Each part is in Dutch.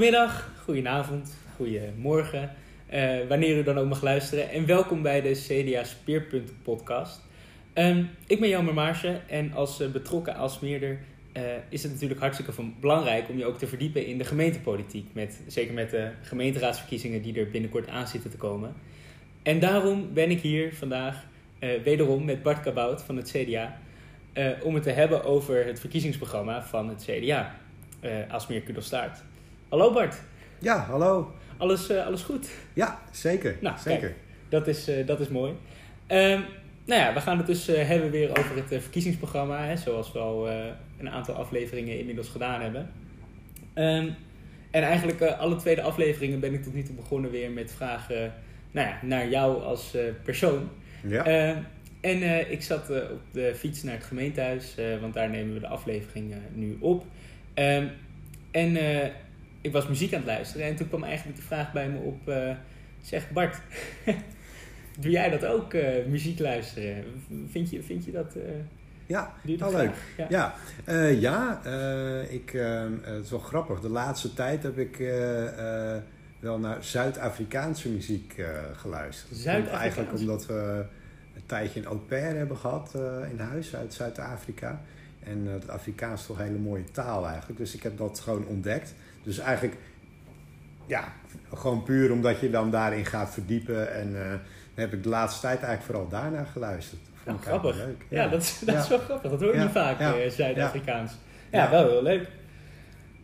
Goedemiddag, goedenavond, goedemorgen, uh, wanneer u dan ook mag luisteren. En welkom bij de CDA Speerpunten podcast. Um, ik ben Jan Maarsje en als uh, betrokken Alsmeerder uh, is het natuurlijk hartstikke van belangrijk om je ook te verdiepen in de gemeentepolitiek. Met, zeker met de gemeenteraadsverkiezingen die er binnenkort aan zitten te komen. En daarom ben ik hier vandaag wederom met Bart Kabout van het CDA om het te hebben over het verkiezingsprogramma van het CDA. Alsmeer Kudelstaart. Hallo Bart. Ja, hallo. Alles, uh, alles goed? Ja, zeker. Nou, zeker. Kijk, dat, is, uh, dat is mooi. Um, nou ja, we gaan het dus uh, hebben weer over het verkiezingsprogramma, hè, zoals we al een aantal afleveringen inmiddels gedaan hebben. Um, en eigenlijk alle tweede afleveringen ben ik tot nu toe begonnen weer met vragen nou ja, naar jou als persoon. Ja. Ehm, en ik zat op de fiets naar het gemeentehuis, want daar nemen we de aflevering nu op. en ik was muziek aan het luisteren en toen kwam eigenlijk de vraag bij me op: uh, zeg Bart, doe jij dat ook, uh, muziek luisteren? Vind je, vind je dat. Uh, ja, wel leuk. Ja, ja, ja ik, het is wel grappig. De laatste tijd heb ik wel naar Zuid-Afrikaanse muziek geluisterd. zuid Eigenlijk omdat we een tijdje een au pair hebben gehad in huis uit Zuid-Afrika. En het Afrikaans is toch een hele mooie taal eigenlijk. Dus ik heb dat gewoon ontdekt. Dus eigenlijk, ja, gewoon puur omdat je dan daarin gaat verdiepen. En uh, heb ik de laatste tijd eigenlijk vooral daarna geluisterd. Vond grappig. Leuk. Ja, dat, is, dat is wel grappig. Dat hoor je niet vaak, uh, Zuid-Afrikaans. Ja. wel heel leuk.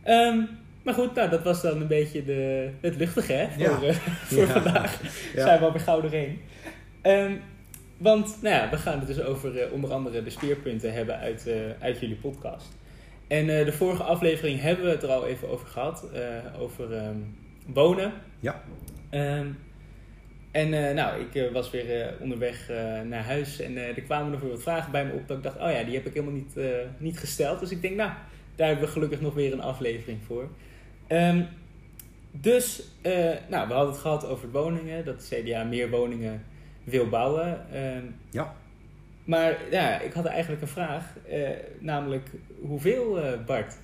Um, maar goed, nou, dat was dan een beetje de, het luchtige hè, voor, uh, voor vandaag. Zijn we op een gouden heen. Um, want nou ja, we gaan het dus over onder andere de speerpunten hebben uit, uit jullie podcast. En uh, de vorige aflevering hebben we het er al even over gehad. Uh, over um, wonen. Ja. Um, en uh, nou, ik was weer onderweg naar huis en er kwamen nog weer wat vragen bij me op dat ik dacht, oh ja, die heb ik helemaal niet, niet gesteld. Dus ik denk, nou, daar hebben we gelukkig nog weer een aflevering voor. Um, dus, nou, we hadden het gehad over woningen, dat CDA meer woningen wil bouwen. ja. Maar ja, ik had eigenlijk een vraag, eh, namelijk hoeveel, uh, Bart?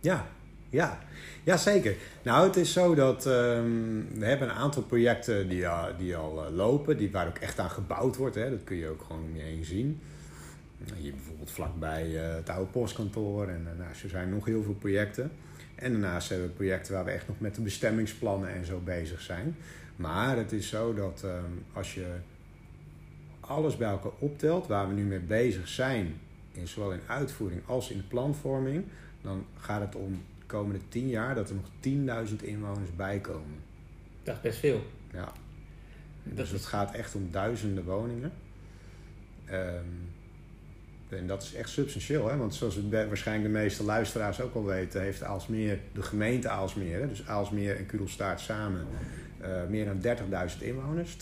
Ja, ja, ja, zeker. Nou, het is zo dat um, we hebben een aantal projecten die, uh, die al lopen, die, waar ook echt aan gebouwd wordt. Hè. Dat kun je ook gewoon om je zien. Hier bijvoorbeeld vlakbij het oude postkantoor en daarnaast er zijn nog heel veel projecten. En daarnaast hebben we projecten waar we echt nog met de bestemmingsplannen en zo bezig zijn. Maar het is zo dat um, als je alles bij elkaar optelt, waar we nu mee bezig zijn, in zowel in uitvoering als in planvorming, dan gaat het om de komende 10 jaar dat er nog 10.000 inwoners bijkomen. Dat is best veel. Ja. dus het gaat echt om duizenden woningen. Um, en dat is echt substantieel, hè? want zoals waarschijnlijk de meeste luisteraars ook al weten, heeft Aalsmeer, de gemeente Aalsmeer, dus Aalsmeer en Kudelstaart samen, uh, meer dan 30.000 inwoners,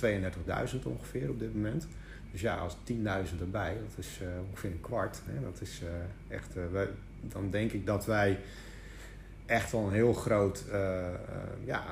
32.000 ongeveer op dit moment. Dus ja, als 10.000 erbij, dat is uh, ongeveer een kwart. Hè, dat is uh, echt, uh, dan denk ik dat wij echt wel een heel groot, ja,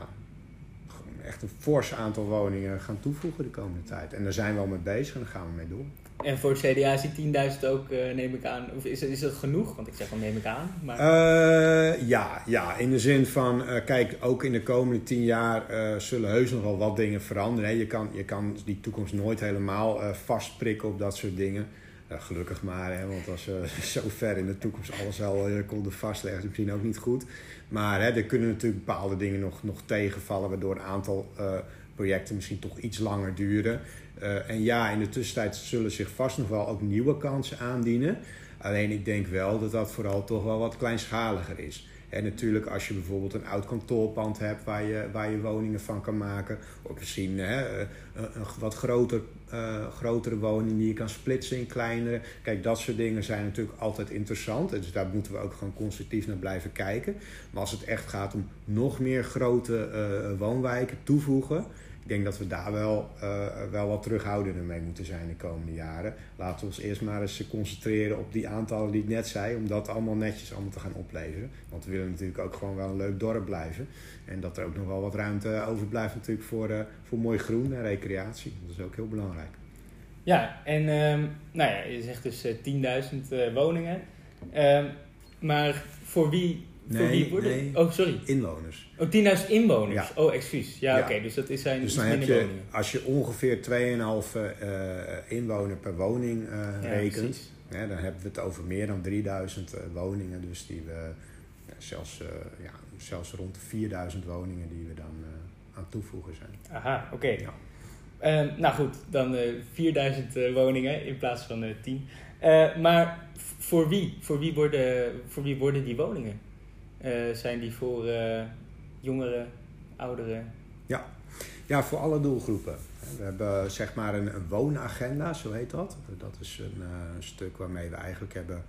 echt een fors aantal woningen gaan toevoegen de komende tijd. En daar zijn we al mee bezig en daar gaan we mee door. En voor het CDA is die 10.000 ook, uh, neem ik aan, of is, is dat genoeg? Want ik zeg wel neem ik aan. Maar... Uh, ja, ja, in de zin van, uh, kijk, ook in de komende 10 jaar zullen heus nog wel wat dingen veranderen. Je kan, je kan die toekomst nooit helemaal vastprikken op dat soort dingen. gelukkig maar, hè, want als we zo ver in de toekomst alles al konden vastleggen, is misschien ook niet goed. Maar hè, er kunnen natuurlijk bepaalde dingen nog, nog tegenvallen, waardoor een aantal projecten misschien toch iets langer duren. Uh, en ja, in de tussentijd zullen zich vast nog wel ook nieuwe kansen aandienen. Alleen ik denk wel dat dat vooral toch wel wat kleinschaliger is. En natuurlijk als je bijvoorbeeld een oud kantoorpand hebt waar je, waar je woningen van kan maken. Of misschien hè, een, een wat groter, uh, grotere woning die je kan splitsen in kleinere. Kijk, dat soort dingen zijn natuurlijk altijd interessant. Dus daar moeten we ook gewoon constructief naar blijven kijken. Maar als het echt gaat om nog meer grote uh, woonwijken toevoegen ik denk dat we daar wel, uh, wel wat terughoudender mee moeten zijn de komende jaren. Laten we ons eerst maar eens concentreren op die aantallen die ik net zei, om dat allemaal netjes allemaal te gaan opleveren. Want we willen natuurlijk ook gewoon wel een leuk dorp blijven. En dat er ook nog wel wat ruimte overblijft natuurlijk voor, uh, voor mooi groen en recreatie. Dat is ook heel belangrijk. Ja, en um, nou ja, je zegt dus uh, 10.000 woningen. Um, maar voor wie worden... nee. Oh, sorry. Inwoners. Oh, 10.000 inwoners. Ja. Oh, excuus. Ja, Ja. oké. dus dat is zijn Dus dan heb je, woningen. als je ongeveer 2,5 eh inwoner per woning Ja, rekent, hè, dan hebben we het over meer dan 3000 eh, woningen. Dus die we, zelfs, ja, zelfs rond de 4000 woningen die we dan aan toevoegen zijn. Aha, oké. Ehm, nou goed, dan eh 4000 eh, woningen in plaats van eh 10. Eh, maar voor wie? Voor wie worden, voor wie worden die woningen? Eh, zijn die voor eh, jongeren, ouderen? Ja, voor alle doelgroepen. We hebben zeg maar een, woonagenda, zo heet dat. Dat is een eh, stuk waarmee we eigenlijk hebben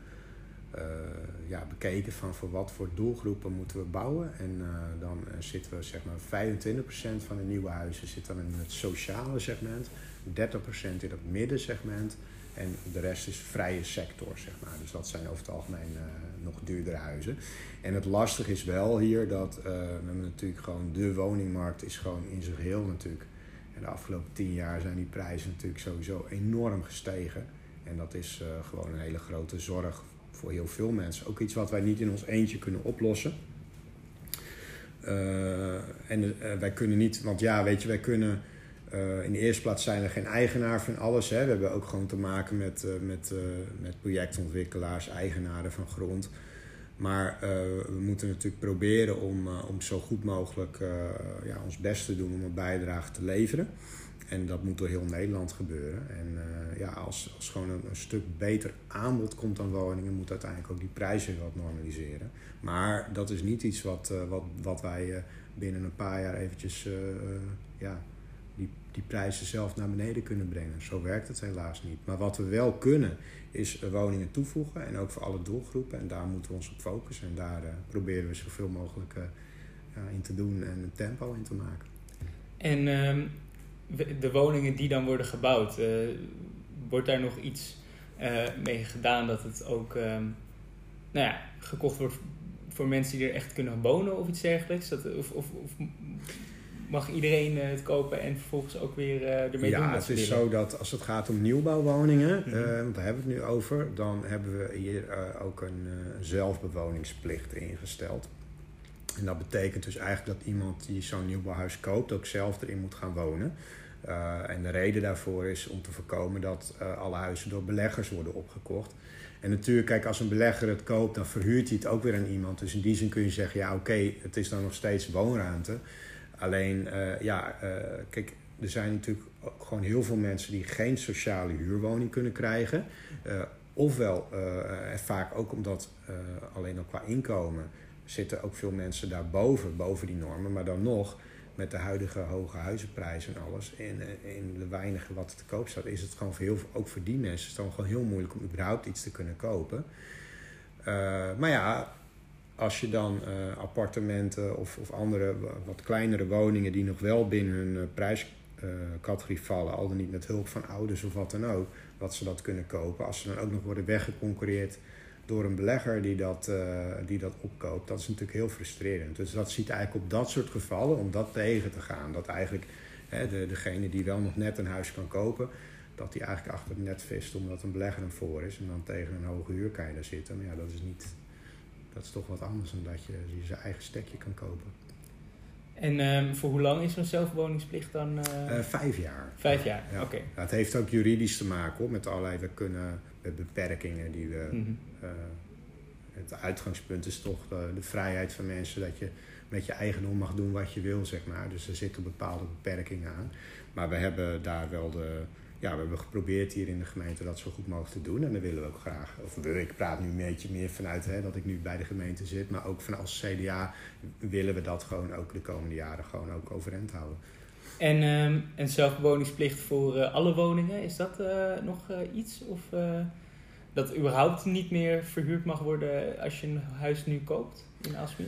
ja, bekeken van voor wat voor doelgroepen moeten we bouwen. En dan zitten we zeg maar 25% van de nieuwe huizen zit dan in het sociale segment, 30% in het middensegment en de rest is vrije sector, zeg maar. Dus dat zijn over het algemeen eh, nog duurdere huizen. En het lastige is wel hier dat hebben natuurlijk gewoon de woningmarkt is gewoon in zijn geheel natuurlijk. En de afgelopen tien jaar zijn die prijzen natuurlijk sowieso enorm gestegen. En dat is eh, gewoon een hele grote zorg voor heel veel mensen. Ook iets wat wij niet in ons eentje kunnen oplossen. En wij kunnen niet, want ja, weet je, wij kunnen. Eh, in de eerste plaats zijn we geen eigenaar van alles. Hè. We hebben ook gewoon te maken met, eh, met, eh, met projectontwikkelaars, eigenaren van grond. Maar we moeten natuurlijk proberen om, om zo goed mogelijk ja, ons best te doen om een bijdrage te leveren. En dat moet door heel Nederland gebeuren. En ja, als, als gewoon een, een stuk beter aanbod komt aan woningen, moet uiteindelijk ook die prijzen wat normaliseren. Maar dat is niet iets wat, wat, wat wij binnen een paar jaar eventjes ja, die, prijzen zelf naar beneden kunnen brengen. Zo werkt het helaas niet. Maar wat we wel kunnen, is eh, woningen toevoegen. En ook voor alle doelgroepen. En daar moeten we ons op focussen. En daar eh, proberen we zoveel mogelijk eh, ja, in te doen en een tempo in te maken. En ehm, de woningen die dan worden gebouwd, eh, wordt daar nog iets eh, mee gedaan dat het ook ehm, nou ja, gekocht wordt voor mensen die er echt kunnen wonen of iets dergelijks? Dat, of, of, of mag iedereen eh, het kopen en vervolgens ook weer eh, ermee doen ja, het is willen? zo dat als het gaat om nieuwbouwwoningen, Mhm. eh, want daar hebben we het nu over, dan hebben we hier ook een zelfbewoningsplicht ingesteld. En dat betekent dus eigenlijk dat iemand die zo'n nieuwbouwhuis koopt ook zelf erin moet gaan wonen. En de reden daarvoor is om te voorkomen dat alle huizen door beleggers worden opgekocht. En natuurlijk, kijk, als een belegger het koopt, dan verhuurt hij het ook weer aan iemand. Dus in die zin kun je zeggen, ja oké, het is dan nog steeds woonruimte. Alleen, eh, ja, eh, kijk, er zijn natuurlijk ook gewoon heel veel mensen die geen sociale huurwoning kunnen krijgen. Eh, ofwel, en vaak ook omdat alleen al qua inkomen zitten ook veel mensen daarboven, boven die normen. Maar dan nog, met de huidige hoge huizenprijzen en alles, en, en de weinige wat te koop staat, is het gewoon voor heel, ook voor die mensen is het dan gewoon heel moeilijk om überhaupt iets te kunnen kopen. Maar ja, als je dan eh, appartementen of, of andere wa- wat kleinere woningen die nog wel binnen hun prijscategorie vallen, al dan niet met hulp van ouders of wat dan ook, dat ze dat kunnen kopen. Als ze dan ook nog worden weggeconcureerd door een belegger die dat, eh, die dat opkoopt, dat is natuurlijk heel frustrerend. Dus dat ziet eigenlijk op dat soort gevallen, om dat tegen te gaan, dat eigenlijk hè, de, degene die wel nog net een huis kan kopen, dat die eigenlijk achter het net vist omdat een belegger hem voor is en dan tegen een hoge huur kan je daar zitten. Maar ja, dat is niet, dat is toch wat anders dan dat je, je zijn eigen stekje kan kopen. En ehm, voor hoe lang is zo'n zelfwoningsplicht dan? eh, Eh, vijf jaar. vijf jaar, Ja. oké. Ja, het heeft ook juridisch te maken hoor, met allerlei we kunnen, met beperkingen die we. Mhm. eh, het uitgangspunt is toch de, de vrijheid van mensen dat je met je eigendom mag doen wat je wil, zeg maar. Dus er zitten bepaalde beperkingen aan. Maar we hebben daar wel de. Ja, we hebben geprobeerd hier in de gemeente dat zo goed mogelijk te doen. En dat willen we ook graag. Of ik praat nu een beetje meer vanuit hè, dat ik nu bij de gemeente zit. Maar ook van als CDA willen we dat gewoon ook de komende jaren gewoon ook overeind houden. En ehm, een zelfbewoningsplicht voor eh, alle woningen, is dat eh, nog eh, iets? Of dat überhaupt niet meer verhuurd mag worden als je een huis nu koopt in Aalsmeer?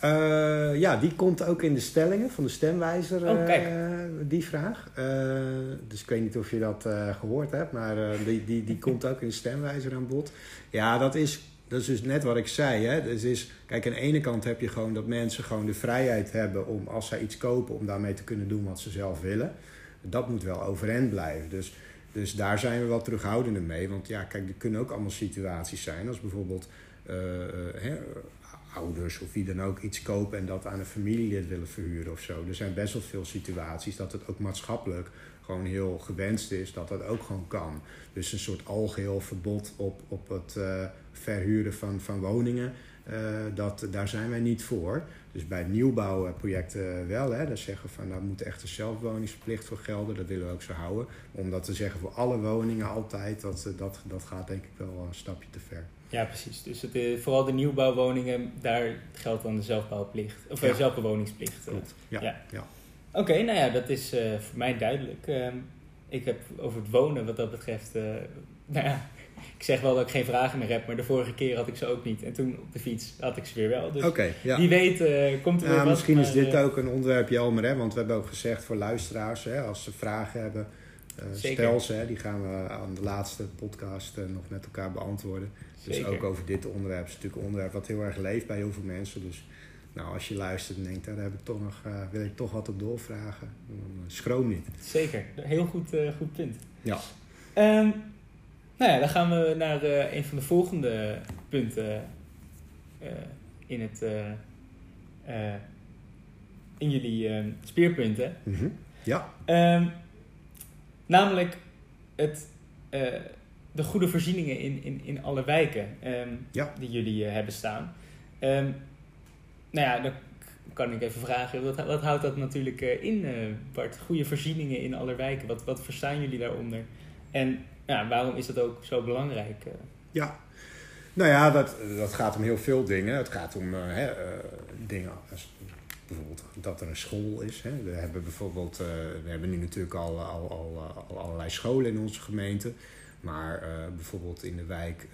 Eh, ja, die komt ook in de stellingen van de stemwijzer, Oh, kijk. die vraag. Eh, dus ik weet niet of je dat eh, gehoord hebt, maar die, die, die komt ook in de stemwijzer aan bod. Ja, dat is, dat is dus net wat ik zei. Hè? Dus is, kijk, aan de ene kant heb je gewoon dat mensen gewoon de vrijheid hebben om als zij iets kopen, om daarmee te kunnen doen wat ze zelf willen. Dat moet wel overeind blijven. Dus, dus daar zijn we wat terughoudender mee. Want ja, kijk, er kunnen ook allemaal situaties zijn. Als bijvoorbeeld ouders of wie dan ook iets kopen en dat aan een familielid willen verhuren of zo. Er zijn best wel veel situaties dat het ook maatschappelijk gewoon heel gewenst is dat dat ook gewoon kan. Dus een soort algeheel verbod op, op het uh, verhuren van, van woningen, dat, daar zijn wij niet voor. Dus bij nieuwbouwprojecten wel, hè, daar zeggen we van daar moet echt een zelfwoningsplicht voor gelden, dat willen we ook zo houden. Om dat te zeggen voor alle woningen altijd, dat, dat, dat gaat denk ik wel een stapje te ver. Ja, precies. Dus het, vooral de nieuwbouwwoningen, daar geldt dan de zelfbouwplicht, of ja. zelfbewoningsplicht. Klopt. Ja. ja. ja. Oké, nou ja, dat is uh, voor mij duidelijk. Uh, ik heb over het wonen wat dat betreft, uh, nou ja, ik zeg wel dat ik geen vragen meer heb, maar de vorige keer had ik ze ook niet. En toen op de fiets had ik ze weer wel. Dus okay, ja. wie weet komt er weer wat. Misschien is dit ook een onderwerp, Jelmer, hè? want we hebben ook gezegd voor luisteraars, hè, als ze vragen hebben, stel ze, hè, die gaan we aan de laatste podcast nog met elkaar beantwoorden. Dus Zeker. ook over dit onderwerp is natuurlijk een onderwerp wat heel erg leeft bij heel veel mensen. Dus nou, als je luistert en denkt, daar heb ik toch nog, uh, wil ik toch wat op doorvragen, dan schroom niet. Zeker, heel goed, uh, goed punt. Ja. Um, nou ja, dan gaan we naar een van de volgende punten in, het, in jullie speerpunten. Mm -hmm. Ja. Um, namelijk het, de goede voorzieningen in, in, in alle wijken um, ja. die jullie hebben staan. Um, nou ja, dan kan ik even vragen, wat, wat houdt dat natuurlijk in, Bart? Goede voorzieningen in alle wijken, wat, wat verstaan jullie daaronder? En ja, waarom is dat ook zo belangrijk? Uh? Ja, nou ja, dat, dat gaat om heel veel dingen. Het gaat om uh, hè, dingen als bijvoorbeeld dat er een school is. Hè. We hebben bijvoorbeeld, we hebben nu natuurlijk al, al, al, al, allerlei scholen in onze gemeente. Maar bijvoorbeeld in de wijk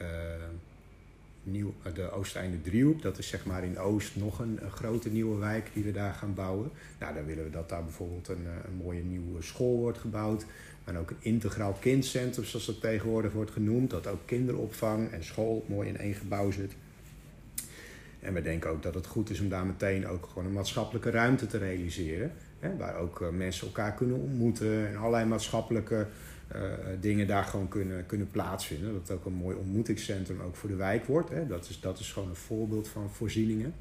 nieuw, de Oosteinde Driehoek. Dat is zeg maar in Oost nog een, grote nieuwe wijk die we daar gaan bouwen. Nou, dan willen we dat daar bijvoorbeeld een, eh, een mooie nieuwe school wordt gebouwd. En ook een integraal kindcentrum, zoals dat tegenwoordig wordt genoemd. Dat ook kinderopvang en school mooi in één gebouw zit. En we denken ook dat het goed is om daar meteen ook gewoon een maatschappelijke ruimte te realiseren. Hè, waar ook uh, mensen elkaar kunnen ontmoeten en allerlei maatschappelijke uh, dingen daar gewoon kunnen, kunnen plaatsvinden. Dat het ook een mooi ontmoetingscentrum ook voor de wijk wordt. Hè. Dat, is, dat is gewoon een voorbeeld van voorzieningen.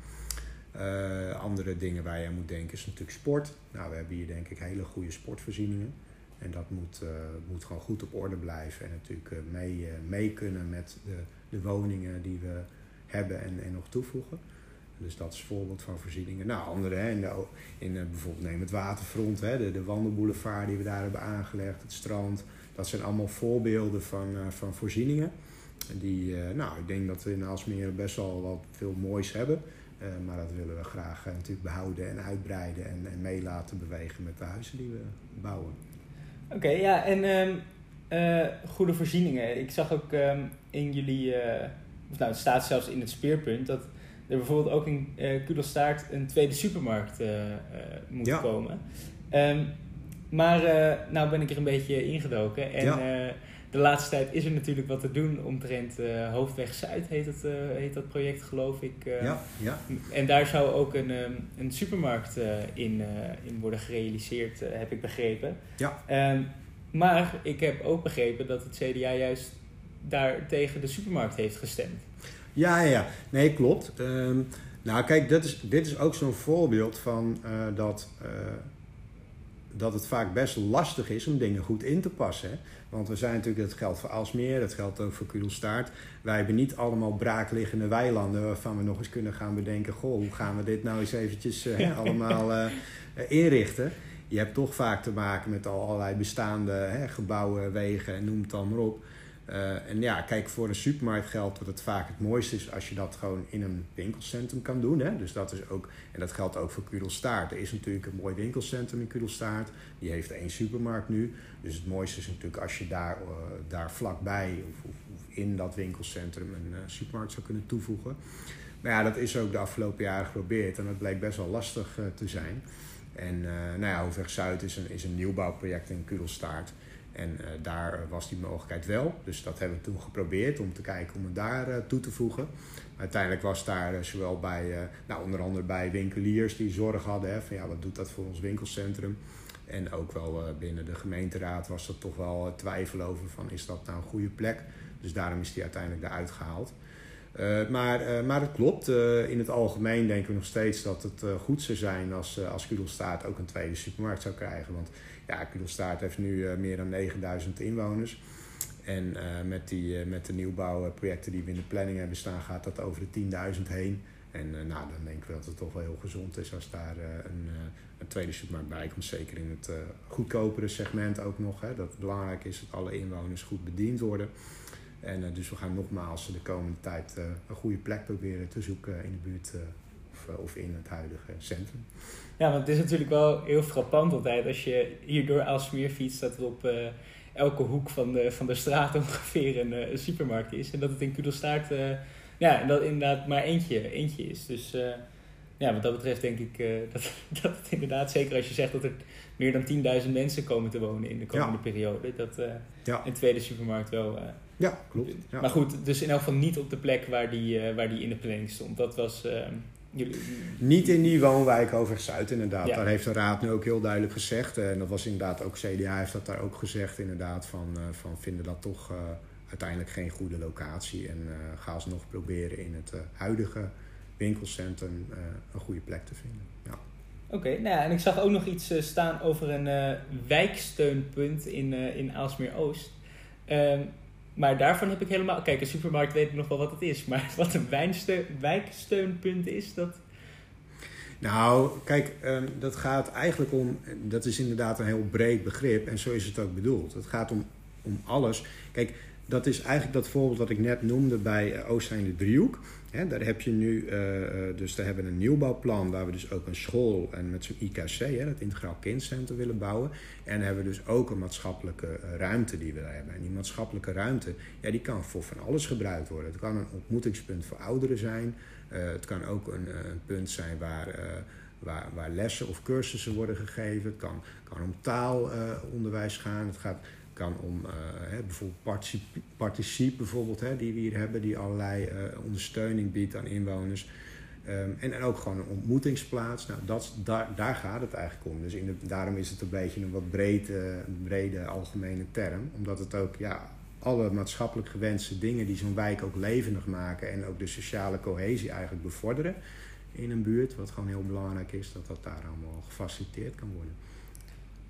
Uh, andere dingen waar je aan moet denken is natuurlijk sport. Nou, we hebben hier denk ik hele goede sportvoorzieningen. En dat moet, moet gewoon goed op orde blijven. En natuurlijk mee, mee kunnen met de, de woningen die we hebben en, en nog toevoegen. Dus dat is voorbeeld van voorzieningen. Nou, andere, hè, in, de, in bijvoorbeeld neem het waterfront, hè, de, de wandelboulevard die we daar hebben aangelegd, het strand. Dat zijn allemaal voorbeelden van, uh, van voorzieningen. Die, uh, nou, ik denk dat we in Alsmeer best wel wat veel moois hebben. Maar dat willen we graag natuurlijk behouden en uitbreiden en, en mee laten bewegen met de huizen die we bouwen. Oké, ja, en um, goede voorzieningen. Ik zag ook um, in jullie, nou, het staat zelfs in het speerpunt dat er bijvoorbeeld ook in uh, Kudelstaart een tweede supermarkt uh, uh, moet ja. komen. Um, maar nou ben ik er een beetje ingedoken. En ja. de laatste tijd is er natuurlijk wat te doen omtrent Hoofdweg Zuid, heet, het, heet dat project geloof ik. ja, ja. En daar zou ook een, um, een supermarkt in, in worden gerealiseerd, heb ik begrepen. Ja. Um, maar ik heb ook begrepen dat het CDA juist daar tegen de supermarkt heeft gestemd. Ja, ja, nee, klopt. Um, nou, kijk, dit is, dit is ook zo'n voorbeeld van uh, dat, uh, dat het vaak best lastig is om dingen goed in te passen. Hè? Want we zijn natuurlijk, dat geldt voor Alsmeer, dat geldt ook voor Kudelstaart. Wij hebben niet allemaal braakliggende weilanden waarvan we nog eens kunnen gaan bedenken: goh, hoe gaan we dit nou eens eventjes uh, allemaal inrichten? Je hebt toch vaak te maken met allerlei bestaande hè, gebouwen, wegen en noem het dan maar op. Uh, en ja, kijk, voor een supermarkt geldt dat het vaak het mooiste is als je dat gewoon in een winkelcentrum kan doen. Hè? Dus dat is ook, en dat geldt ook voor Kudelstaart. Er is natuurlijk een mooi winkelcentrum in Kudelstaart. Die heeft één supermarkt nu. Dus het mooiste is natuurlijk als je daar, uh, daar vlakbij of, of, of, in dat winkelcentrum een uh, supermarkt zou kunnen toevoegen. Maar ja, dat is ook de afgelopen jaren geprobeerd en dat bleek best wel lastig te zijn. En nou ja, Hoofdweg Zuid is een, is een nieuwbouwproject in Kudelstaart. En uh, daar was die mogelijkheid wel. Dus dat hebben we toen geprobeerd om te kijken om het daar uh, toe te voegen. Uiteindelijk was daar uh, zowel bij, nou, onder andere bij winkeliers die zorg hadden hè, van ja, wat doet dat voor ons winkelcentrum. En ook wel binnen de gemeenteraad was er toch wel twijfel over van is dat nou een goede plek. Dus daarom is die uiteindelijk eruit gehaald. Maar, maar het klopt. In het algemeen denken we nog steeds dat het goed zou zijn als, als Kudelstaart ook een tweede supermarkt zou krijgen. Want ja, Kudelstaart heeft nu meer dan 9000 inwoners. En met, die, met de nieuwbouwprojecten die we in de planning hebben staan, gaat dat over de 10.000 heen. En nou, dan denken we dat het toch wel heel gezond is als daar een, een tweede supermarkt bij komt. Zeker in het goedkopere segment ook nog. Hè, dat het belangrijk is dat alle inwoners goed bediend worden. En dus we gaan nogmaals de komende tijd een goede plek proberen te zoeken in de buurt of, of, in het huidige centrum. Ja, want het is natuurlijk wel heel frappant altijd als je hier door Aalsmeer fietst dat er op elke hoek van de, van de straat ongeveer een, een supermarkt is. En dat het in Kudelstaart ja, dat inderdaad maar eentje, eentje is. Dus ja, wat dat betreft denk ik dat, dat het inderdaad, zeker als je zegt dat er meer dan 10.000 mensen komen te wonen in de komende periode, dat ja. een tweede supermarkt wel ja, klopt. Ja. Maar goed, dus in elk geval niet op de plek waar die, uh, waar die in de planning stond. Dat was... Jullie... Niet in die woonwijk over Zuid, inderdaad. Daar heeft de Raad nu ook heel duidelijk gezegd. En dat was inderdaad ook CDA heeft dat daar ook gezegd, inderdaad. Van, uh, van vinden dat toch uiteindelijk geen goede locatie. En ga ze nog proberen in het huidige winkelcentrum een goede plek te vinden. Ja. Oké, nou ja, en ik zag ook nog iets staan over een wijksteunpunt in, in Aalsmeer-Oost. Ehm, maar daarvan heb ik helemaal... Kijk, een supermarkt weet nog wel wat het is. Maar wat een wijksteunpunt is, dat... Nou, kijk, um, dat gaat eigenlijk om... Dat is inderdaad een heel breed begrip. En zo is het ook bedoeld. Het gaat om, om alles. Kijk, dat is eigenlijk dat voorbeeld wat ik net noemde bij uh, de Driehoek. Daar heb je nu, uh, dus daar hebben we een nieuwbouwplan waar we dus ook een school en met zo'n IKC, hè, het Integraal Kindcentrum, willen bouwen. En hebben we dus ook een maatschappelijke ruimte die we hebben. En die maatschappelijke ruimte, ja, die kan voor van alles gebruikt worden. Het kan een ontmoetingspunt voor ouderen zijn. Het kan ook een, een punt zijn waar, waar, waar, lessen of cursussen worden gegeven. Het kan, kan om taalonderwijs gaan. Het gaat kan om uh, hè, bijvoorbeeld Particip, bijvoorbeeld, hè, die we hier hebben, die allerlei uh, ondersteuning biedt aan inwoners. Um, en, en ook gewoon een ontmoetingsplaats. Nou, dat, daar, daar gaat het eigenlijk om. Dus in daarom is het een beetje een wat breed, brede algemene term. Omdat het ook ja, alle maatschappelijk gewenste dingen die zo'n wijk ook levendig maken en ook de sociale cohesie eigenlijk bevorderen in een buurt, wat gewoon heel belangrijk is, dat dat daar allemaal gefaciliteerd kan worden.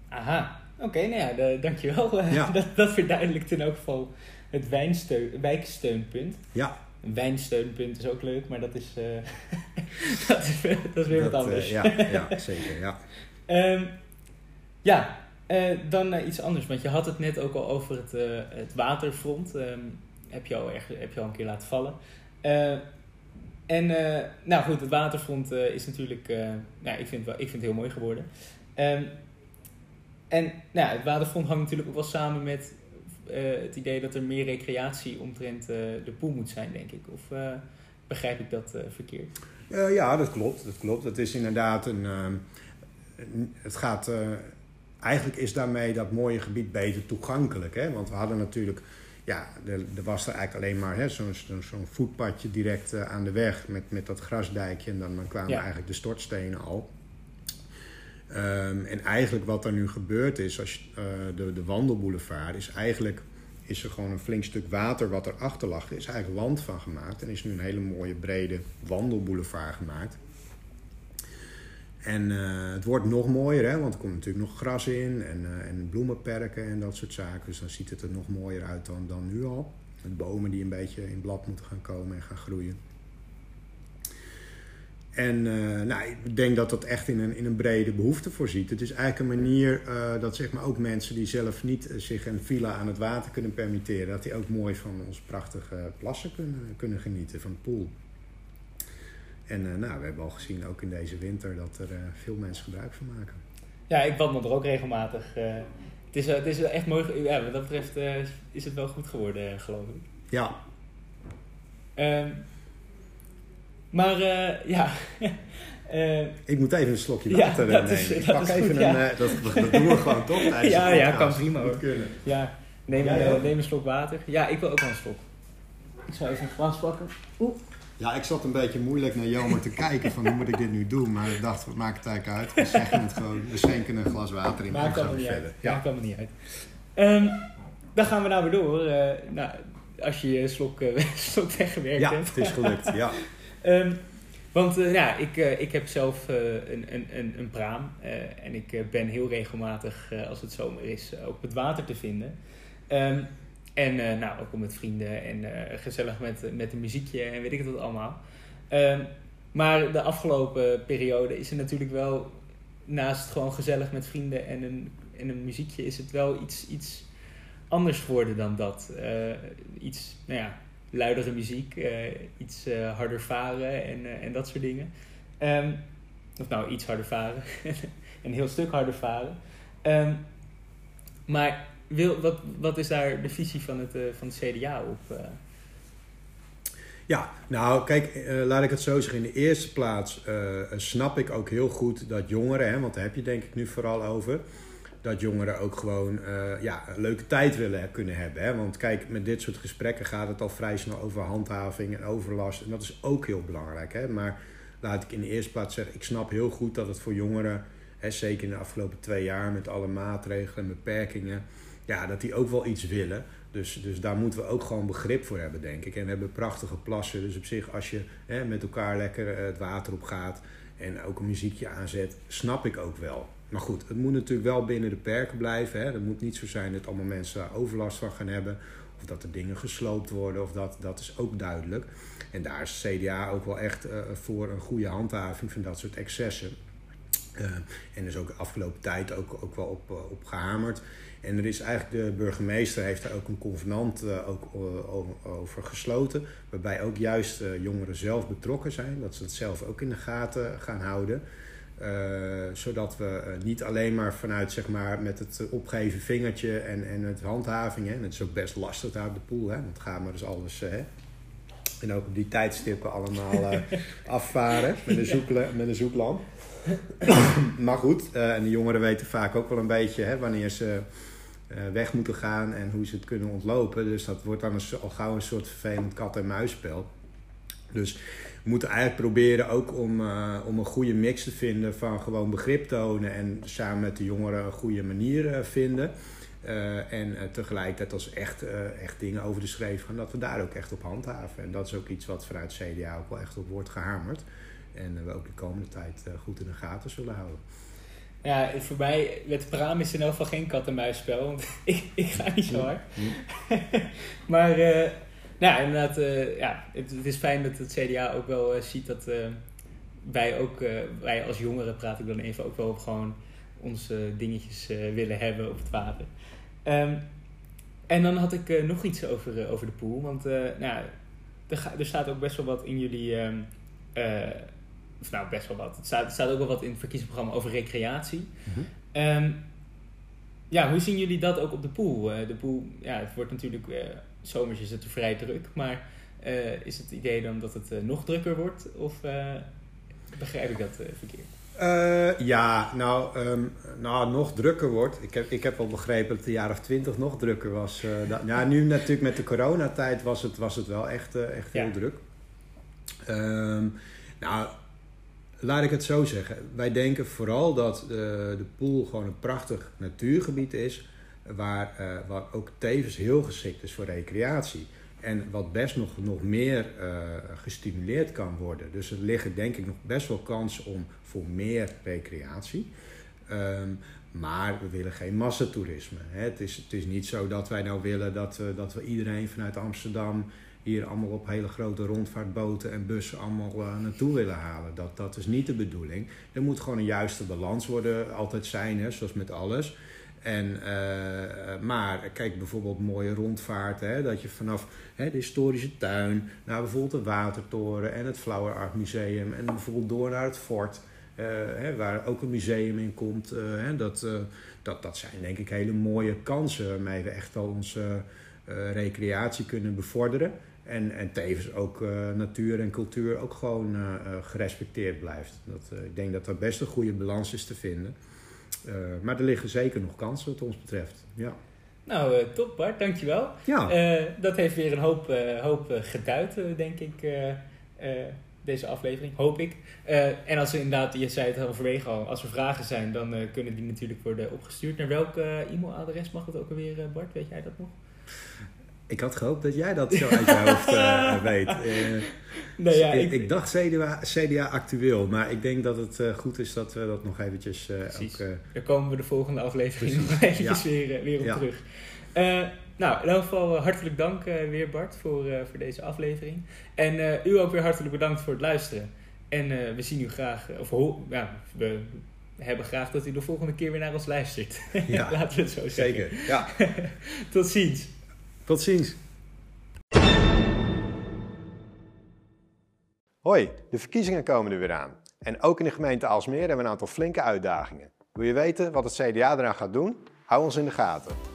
Aha, Oké, nou ja, de, dankjewel. Ja. dat, dat verduidelijkt in elk geval het wijnsteun, wijksteunpunt. Ja. Een wijnsteunpunt is ook leuk, maar dat is, uh, dat, is dat is weer wat anders. Uh, ja, ja, zeker, ja. um, ja, uh, dan iets anders. Want je had het net ook al over het, het waterfront. Um, heb, je al erg, heb je al een keer laten vallen. en nou goed, het waterfront is natuurlijk... nou, ik vind, wel, ik vind het heel mooi geworden. Um, en nou, het waterfront hangt natuurlijk ook wel samen met uh, het idee dat er meer recreatie omtrent uh, de pool moet zijn, denk ik. Of uh, begrijp ik dat verkeerd? ja, dat klopt. Dat klopt. Het is inderdaad een. het gaat. eigenlijk is daarmee dat mooie gebied beter toegankelijk. Hè? Want we hadden natuurlijk. Ja, er, er was er eigenlijk alleen maar zo'n zo'n voetpadje direct aan de weg met, met dat grasdijkje. En dan, dan kwamen ja. eigenlijk de stortstenen al. Um, en eigenlijk wat er nu gebeurt is, als je, uh, de, de wandelboulevard, is eigenlijk is er gewoon een flink stuk water wat erachter lag. Is eigenlijk land van gemaakt en is nu een hele mooie brede wandelboulevard gemaakt. En uh, het wordt nog mooier, hè, want er komt natuurlijk nog gras in en, uh, en bloemenperken en dat soort zaken. Dus dan ziet het er nog mooier uit dan, dan nu al. Met bomen die een beetje in blad moeten gaan komen en gaan groeien. En uh, nou, ik denk dat dat echt in een, in een brede behoefte voorziet. Het is eigenlijk een manier uh, dat zeg maar, ook mensen die zelf niet uh, zich een villa aan het water kunnen permitteren, dat die ook mooi van onze prachtige plassen kunnen, kunnen genieten, van de pool. En nou, we hebben al gezien, ook in deze winter, dat er veel mensen gebruik van maken. Ja, ik wandel er ook regelmatig. het, is, het is echt mooi. Ja, wat dat betreft is het wel goed geworden, geloof ik. Ja. Um, maar uh, ja. Uh, ik moet even een slokje water ja, dat nemen. Is, ik dat pak even goed, een. Ja. Uh, dat, dat, doen we gewoon toch? ja, ja, kan prima hoor. Kunnen. Ja, neem, ja, ja. neem een slok water. Ja, ik wil ook wel een slok. Ik zou even een glas pakken. Oeh. Ja, ik zat een beetje moeilijk naar Jomer te kijken van hoe moet ik dit nu doen. Maar ik dacht, wat maakt het eigenlijk uit? We zeggen het gewoon. We schenken een glas water in. Maakt allemaal niet uit. Ja. Maakt allemaal niet uit. Um, dan gaan we nou weer door. Nou, als je je slok, slok weggewerkt ja, hebt. het is gelukt, ja. Um, want uh, ja, ik, uh, ik heb zelf een, een, een, een praam. en ik ben heel regelmatig, als het zomer is, ook op het water te vinden. Um, en nou, ook met vrienden en gezellig met, met een muziekje en weet ik het wat allemaal. Um, maar de afgelopen periode is er natuurlijk wel, naast gewoon gezellig met vrienden en een, en een muziekje, is het wel iets, iets anders geworden dan dat. Uh, iets, nou ja, luidere muziek, uh, iets uh, harder varen en, en dat soort dingen. Um, of nou, iets harder varen. een heel stuk harder varen. Um, maar wil, wat, wat is daar de visie van het, van het CDA op? Ja, nou kijk, laat ik het zo zeggen. In de eerste plaats snap ik ook heel goed dat jongeren, hè, want daar heb je denk ik nu vooral over, dat jongeren ook gewoon uh, ja, een leuke tijd willen kunnen hebben. Hè? Want kijk, met dit soort gesprekken gaat het al vrij snel over handhaving en overlast. En dat is ook heel belangrijk. Hè? Maar laat ik in de eerste plaats zeggen, ik snap heel goed dat het voor jongeren, hè, zeker in de afgelopen twee jaar met alle maatregelen en beperkingen, ja, dat die ook wel iets willen. Dus, dus daar moeten we ook gewoon begrip voor hebben, denk ik. En we hebben prachtige plassen. Dus op zich, als je hè, met elkaar lekker het water op gaat en ook een muziekje aanzet, snap ik ook wel. Maar goed, het moet natuurlijk wel binnen de perken blijven. Hè. Het moet niet zo zijn dat allemaal mensen overlast van gaan hebben. Of dat er dingen gesloopt worden. Of dat, dat is ook duidelijk. En daar is CDA ook wel echt uh, voor een goede handhaving van dat soort excessen. Uh, en is ook de afgelopen tijd ook, ook wel op, uh, op gehamerd. En er is eigenlijk, de burgemeester heeft daar ook een convenant ook, over gesloten. Waarbij ook juist jongeren zelf betrokken zijn. Dat ze het zelf ook in de gaten gaan houden. Zodat we niet alleen maar vanuit zeg maar, met het opgeven vingertje en, en het handhaving. Hè, en het is ook best lastig daar op de pool. Hè, want gaat maar dus alles. Hè, en ook op die tijdstippen allemaal afvaren met een, zoekle, met een zoeklamp. maar goed, uh, en de jongeren weten vaak ook wel een beetje hè, wanneer ze uh, weg moeten gaan en hoe ze het kunnen ontlopen. Dus dat wordt dan een, al gauw een soort vervelend kat-en-muisspel. Dus we moeten eigenlijk proberen ook om, uh, om een goede mix te vinden van gewoon begrip tonen en samen met de jongeren een goede manier vinden. en tegelijkertijd als echt, echt dingen over de schreef gaan, dat we daar ook echt op handhaven. En dat is ook iets wat vanuit CDA ook wel echt op wordt gehamerd. En we ook de komende tijd goed in de gaten zullen houden. Ja, voor mij, met Praam is in elk geval geen kat-en-muisspel. Want ik, ik ga niet zo hard. maar, nou inderdaad, uh, ja, het, het, is fijn dat het CDA ook wel uh, ziet dat wij ook, wij als jongeren praat ik dan even, ook wel gewoon onze dingetjes willen hebben op het water. Um, en dan had ik nog iets over, over de pool. Want nou, er, er staat ook best wel wat in jullie... Um, of nou best wel wat. Het staat, het staat ook wel wat in het verkiezingsprogramma over recreatie. Mm-hmm. Um, ja, hoe zien jullie dat ook op de pool? De pool, ja, het wordt natuurlijk, zomers is het vrij druk, maar uh, is het idee dan dat het nog drukker wordt? Of begrijp ik dat verkeerd? ja, nou, um, nou, nog drukker wordt. Ik heb, ik heb wel begrepen dat de jaar of twintig nog drukker was. Dat, ja, nu natuurlijk met de coronatijd was het, was het wel echt, echt heel ja. druk. Um, nou, laat ik het zo zeggen. Wij denken vooral dat de pool gewoon een prachtig natuurgebied is. Waar, uh, ook tevens heel geschikt is voor recreatie. En wat best nog, nog meer uh, gestimuleerd kan worden. Dus er liggen denk ik nog best wel kansen om voor meer recreatie. Um, maar we willen geen massatoerisme. Hè. Het, is, het is niet zo dat wij nou willen dat, dat we iedereen vanuit Amsterdam hier allemaal op hele grote rondvaartboten en bussen allemaal uh, naartoe willen halen. Dat, dat is niet de bedoeling. Er moet gewoon een juiste balans worden, altijd zijn, hè, zoals met alles. En, uh, maar kijk bijvoorbeeld mooie rondvaarten, hè, dat je vanaf hè, de historische tuin naar bijvoorbeeld de Watertoren en het Flower Art Museum en bijvoorbeeld door naar het fort, uh, hè, waar ook een museum in komt. Hè, dat, dat, dat zijn denk ik hele mooie kansen waarmee we echt wel onze recreatie kunnen bevorderen. En, en tevens ook natuur en cultuur ook gewoon gerespecteerd blijft. Dat, ik denk dat er best een goede balans is te vinden. Maar er liggen zeker nog kansen wat ons betreft. Ja. Nou, top Bart, dankjewel. Ja. dat heeft weer een hoop, hoop geduid, denk ik, deze aflevering. Hoop ik. en als er inderdaad, je zei het halverwege al, als er vragen zijn, dan kunnen die natuurlijk worden opgestuurd. Naar welk e-mailadres mag het ook alweer, Bart? Weet jij dat nog? Ik had gehoopt dat jij dat zo uit je hoofd uh, weet. Uh, nee, ja, ik, ik, dacht CDA, CDA, actueel, maar ik denk dat het uh, goed is dat we dat nog eventjes ook... Daar komen we de volgende aflevering nog eventjes ja. weer, weer op ja. terug. nou, in elk geval hartelijk dank weer Bart voor, voor deze aflevering. En u ook weer hartelijk bedankt voor het luisteren. En we zien u graag, of ja, we hebben graag dat u de volgende keer weer naar ons luistert. Ja, Laten we het zo zeggen. Zeker, ja. Tot ziens. Tot ziens. Hoi, de verkiezingen komen er weer aan. En ook in de gemeente Alsmeer hebben we een aantal flinke uitdagingen. Wil je weten wat het CDA eraan gaat doen? Hou ons in de gaten.